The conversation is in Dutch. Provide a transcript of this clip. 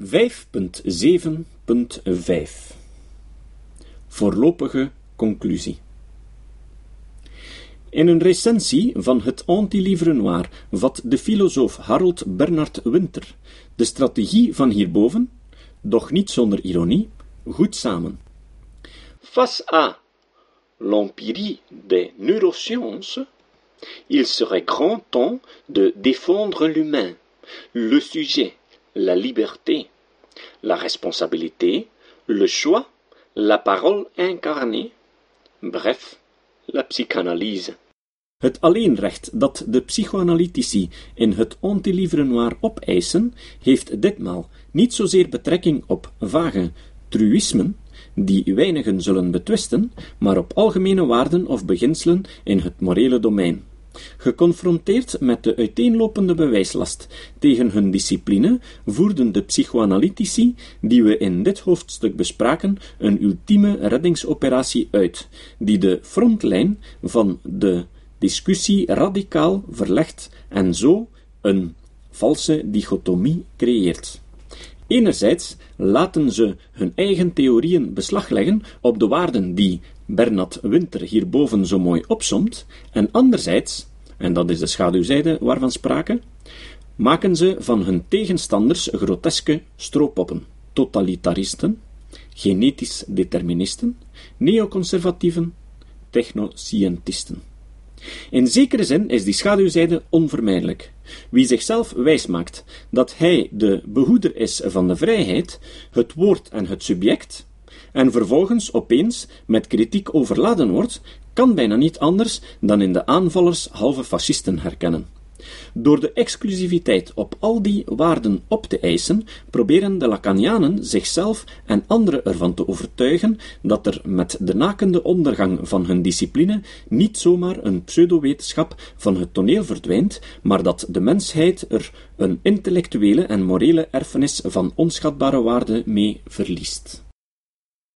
5.7.5 Voorlopige conclusie In een recensie van het Anti-Livre Noir vat de filosoof Harold Bernard Winter de strategie van hierboven, doch niet zonder ironie, goed samen. Face à l'empirie des neurosciences, il serait grand temps de défendre l'humain, le sujet, la liberté, la responsabilité, le choix, la parole incarnée, bref, la psychanalyse. Het alleenrecht dat de psychoanalytici in het Antilivre Noir opeisen, heeft ditmaal niet zozeer betrekking op vage truïsmen, die weinigen zullen betwisten, maar op algemene waarden of beginselen in het morele domein. Geconfronteerd met de uiteenlopende bewijslast tegen hun discipline, voerden de psychoanalytici, die we in dit hoofdstuk bespraken, een ultieme reddingsoperatie uit, die de frontlijn van de discussie radicaal verlegt en zo een valse dichotomie creëert. Enerzijds laten ze hun eigen theorieën beslag leggen op de waarden die Bernard Winter hierboven zo mooi opsomt, en anderzijds, en dat is de schaduwzijde waarvan sprake, maken ze van hun tegenstanders groteske stroopoppen, totalitaristen, genetisch deterministen, neoconservatieven, technoscientisten. In zekere zin is die schaduwzijde onvermijdelijk. Wie zichzelf wijsmaakt dat hij de behoeder is van de vrijheid, het woord en het subject, en vervolgens opeens met kritiek overladen wordt, kan bijna niet anders dan in de aanvallers halve fascisten herkennen. Door de exclusiviteit op al die waarden op te eisen, proberen de Lacanianen zichzelf en anderen ervan te overtuigen dat er met de nakende ondergang van hun discipline niet zomaar een pseudowetenschap van het toneel verdwijnt, maar dat de mensheid er een intellectuele en morele erfenis van onschatbare waarde mee verliest.